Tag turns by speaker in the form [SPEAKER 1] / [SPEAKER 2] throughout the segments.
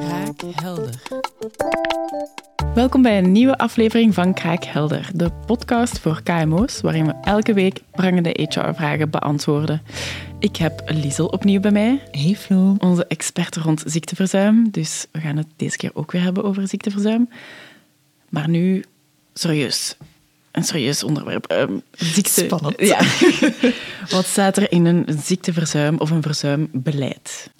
[SPEAKER 1] Kraakhelder. Welkom bij een nieuwe aflevering van Kraakhelder, de podcast voor KMO's, waarin we elke week prangende HR-vragen beantwoorden. Ik heb Liesel opnieuw bij mij.
[SPEAKER 2] Hey Flo.
[SPEAKER 1] Onze expert rond ziekteverzuim. Dus we gaan het deze keer ook weer hebben over ziekteverzuim. Maar nu serieus. Een serieus onderwerp. Um,
[SPEAKER 2] ziekte. Spannend.
[SPEAKER 1] Ja. Wat staat er in een ziekteverzuim of een verzuimbeleid?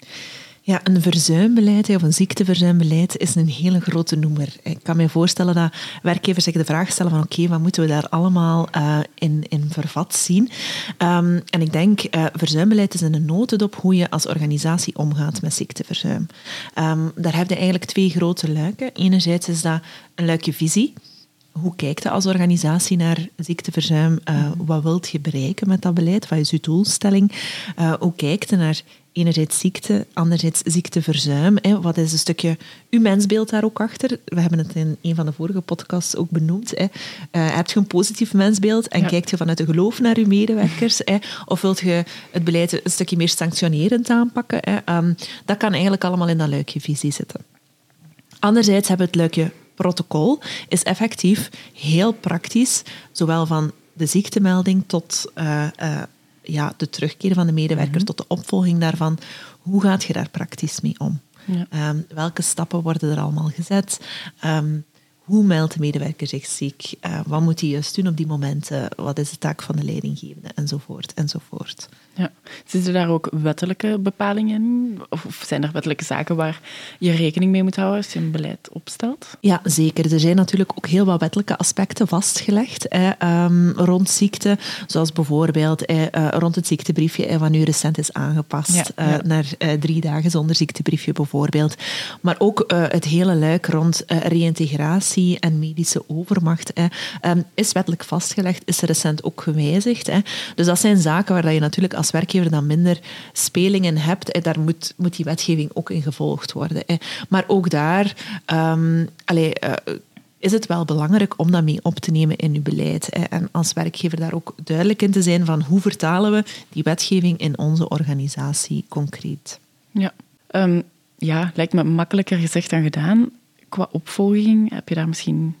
[SPEAKER 2] Ja, een verzuimbeleid of een ziekteverzuimbeleid is een hele grote noemer. Ik kan me voorstellen dat werkgevers zich de vraag stellen van oké, wat moeten we daar allemaal uh, in, in vervat zien? Um, en ik denk, uh, verzuimbeleid is een notendop hoe je als organisatie omgaat met ziekteverzuim. Um, daar heb je eigenlijk twee grote luiken. Enerzijds is dat een luikje visie hoe kijkt je als organisatie naar ziekteverzuim? Uh, wat wilt je bereiken met dat beleid? Wat is je doelstelling? Hoe kijkt je naar enerzijds ziekte, anderzijds ziekteverzuim? Hè? Wat is een stukje uw mensbeeld daar ook achter? We hebben het in een van de vorige podcasts ook benoemd. Hè? Uh, heb je een positief mensbeeld en ja. kijkt je vanuit de geloof naar je medewerkers? Hè? Of wilt je het beleid een stukje meer sanctionerend aanpakken? Hè? Um, dat kan eigenlijk allemaal in dat luikje visie zitten. Anderzijds hebben we het luikje protocol is effectief heel praktisch, zowel van de ziektemelding tot uh, uh, ja, de terugkeer van de medewerker, mm -hmm. tot de opvolging daarvan. Hoe gaat je daar praktisch mee om? Ja. Um, welke stappen worden er allemaal gezet? Um, hoe meldt de medewerker zich ziek? Uh, wat moet hij juist doen op die momenten? Wat is de taak van de leidinggevende? Enzovoort, enzovoort.
[SPEAKER 1] Ja. Zitten daar ook wettelijke bepalingen in? Of zijn er wettelijke zaken waar je rekening mee moet houden als je een beleid opstelt?
[SPEAKER 2] Ja, zeker. Er zijn natuurlijk ook heel wat wettelijke aspecten vastgelegd eh, um, rond ziekte. Zoals bijvoorbeeld eh, uh, rond het ziektebriefje, eh, wat nu recent is aangepast ja, ja. naar drie dagen zonder ziektebriefje bijvoorbeeld. Maar ook het hele luik rond reïntegratie en medische overmacht um, is wettelijk vastgelegd, is recent ook gewijzigd. Dus dat zijn zaken waar je natuurlijk als werkgever dan minder spelingen hebt, daar moet, moet die wetgeving ook in gevolgd worden. Maar ook daar, allee, uh, is het wel belangrijk om dat mee op te nemen in uw beleid. En als werkgever daar ook duidelijk in te zijn van hoe vertalen we die wetgeving in onze organisatie concreet.
[SPEAKER 1] Ja, um, ja lijkt me makkelijker gezegd dan gedaan. Qua opvolging heb je daar misschien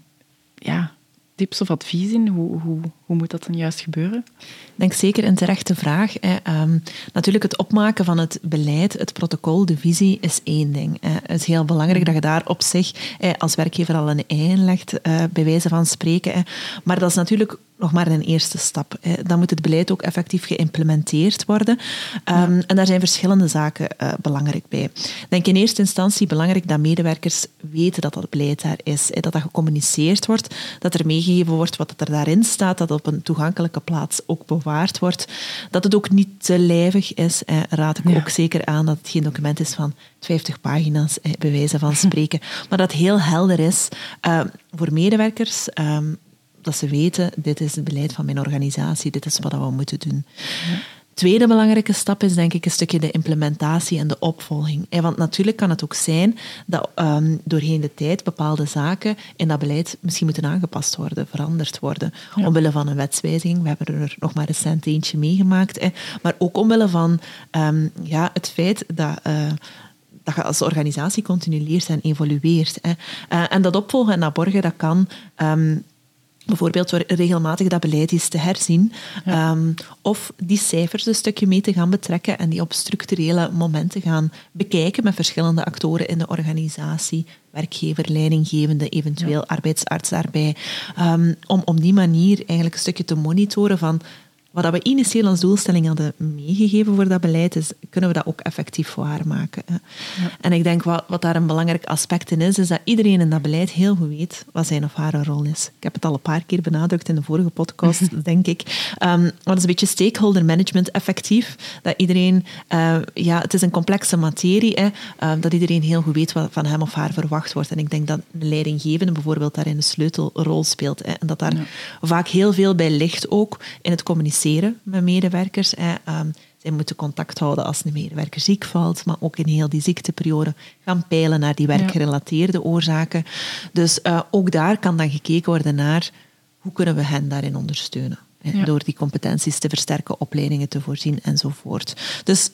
[SPEAKER 1] ja, tips of advies in? Hoe, hoe, hoe moet dat dan juist gebeuren?
[SPEAKER 2] Ik denk zeker een terechte vraag. Hè. Um, natuurlijk, het opmaken van het beleid, het protocol, de visie is één ding. Hè. Het is heel belangrijk dat je daar op zich als werkgever al een ei legt, uh, bij wijze van spreken. Hè. Maar dat is natuurlijk nog maar een eerste stap. Dan moet het beleid ook effectief geïmplementeerd worden. Um, ja. En daar zijn verschillende zaken uh, belangrijk bij. Ik denk in eerste instantie belangrijk dat medewerkers weten dat dat beleid daar is. Dat dat gecommuniceerd wordt, dat er meegegeven wordt wat er daarin staat, dat op een toegankelijke plaats ook bewaard wordt. Dat het ook niet te lijvig is. Raad ik ja. ook zeker aan dat het geen document is van 50 pagina's, hè, bij wijze van spreken. maar dat het heel helder is uh, voor medewerkers. Um, dat ze weten, dit is het beleid van mijn organisatie, dit is wat we moeten doen. Ja. Tweede belangrijke stap is denk ik een stukje de implementatie en de opvolging. Want natuurlijk kan het ook zijn dat um, doorheen de tijd bepaalde zaken in dat beleid misschien moeten aangepast worden, veranderd worden. Ja. Omwille van een wetswijziging, we hebben er nog maar recent eentje meegemaakt, hè. maar ook omwille van um, ja, het feit dat... Uh, dat je als organisatie continu leert en evolueert. Hè. Uh, en dat opvolgen en dat borgen, dat kan um, Bijvoorbeeld door regelmatig dat beleid eens te herzien. Ja. Um, of die cijfers een stukje mee te gaan betrekken en die op structurele momenten gaan bekijken met verschillende actoren in de organisatie. Werkgever, leidinggevende, eventueel ja. arbeidsarts daarbij. Um, om op die manier eigenlijk een stukje te monitoren van wat we initieel als doelstelling hadden meegegeven voor dat beleid, is kunnen we dat ook effectief waarmaken. Ja. En ik denk wat, wat daar een belangrijk aspect in is, is dat iedereen in dat beleid heel goed weet wat zijn of haar rol is. Ik heb het al een paar keer benadrukt in de vorige podcast, denk ik. Um, maar dat is een beetje stakeholder management effectief. Dat iedereen, uh, ja, het is een complexe materie, hè, uh, dat iedereen heel goed weet wat van hem of haar verwacht wordt. En ik denk dat de leidinggevende bijvoorbeeld daarin een sleutelrol speelt. Hè, en dat daar ja. vaak heel veel bij ligt ook in het communiceren met medewerkers. Um, zij moeten contact houden als een medewerker ziek valt, maar ook in heel die ziekteperiode gaan peilen naar die werkgerelateerde ja. oorzaken. Dus uh, ook daar kan dan gekeken worden naar hoe kunnen we hen daarin ondersteunen. Hè, ja. Door die competenties te versterken, opleidingen te voorzien enzovoort. Dus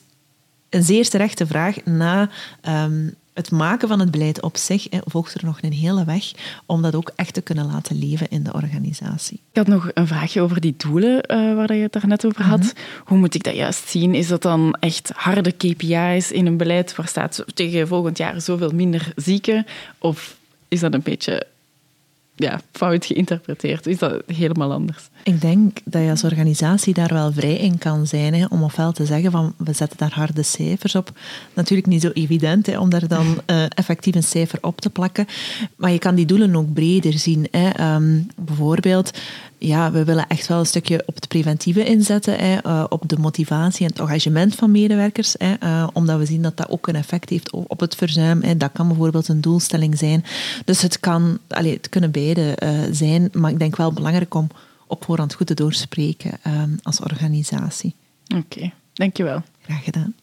[SPEAKER 2] een zeer terechte vraag na um, het maken van het beleid op zich volgt er nog een hele weg om dat ook echt te kunnen laten leven in de organisatie.
[SPEAKER 1] Ik had nog een vraagje over die doelen uh, waar je het daarnet over had. Mhm. Hoe moet ik dat juist zien? Is dat dan echt harde KPI's in een beleid waar staat tegen volgend jaar zoveel minder zieken? Of is dat een beetje ja, fout geïnterpreteerd? Is dat helemaal anders?
[SPEAKER 2] Ik denk dat je als organisatie daar wel vrij in kan zijn. Hè, om ofwel te zeggen van we zetten daar harde cijfers op. Natuurlijk niet zo evident hè, om daar dan uh, effectief een cijfer op te plakken. Maar je kan die doelen ook breder zien. Hè. Ehm, bijvoorbeeld, ja, we willen echt wel een stukje op het preventieve inzetten. Hè, uh, op de motivatie en het engagement van medewerkers. Hè, uh, omdat we zien dat dat ook een effect heeft op het verzuim. Hè. Dat kan bijvoorbeeld een doelstelling zijn. Dus het, kan, allez, het kunnen beide zijn. Maar ik denk wel belangrijk om op voorhand goed te doorspreken als organisatie.
[SPEAKER 1] Oké, dankjewel.
[SPEAKER 2] Graag gedaan.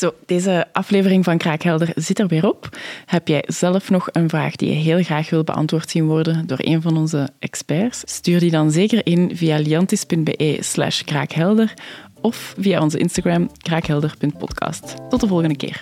[SPEAKER 1] Zo, deze aflevering van Kraakhelder zit er weer op. Heb jij zelf nog een vraag die je heel graag wil beantwoord zien worden door een van onze experts? Stuur die dan zeker in via liantis.be slash kraakhelder of via onze Instagram kraakhelder.podcast. Tot de volgende keer.